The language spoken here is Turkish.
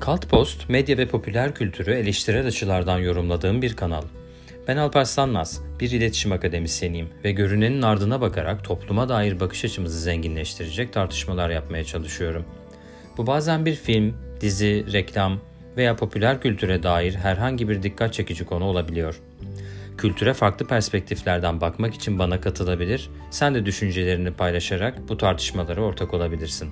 Kaltpost, medya ve popüler kültürü eleştirel açılardan yorumladığım bir kanal. Ben Alparslan Naz, bir iletişim akademisyeniyim ve görünenin ardına bakarak topluma dair bakış açımızı zenginleştirecek tartışmalar yapmaya çalışıyorum. Bu bazen bir film, dizi, reklam veya popüler kültüre dair herhangi bir dikkat çekici konu olabiliyor. Kültüre farklı perspektiflerden bakmak için bana katılabilir, sen de düşüncelerini paylaşarak bu tartışmalara ortak olabilirsin.